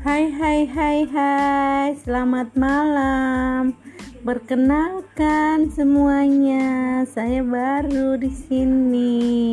Hai hai hai hai, selamat malam. Perkenalkan semuanya, saya baru di sini.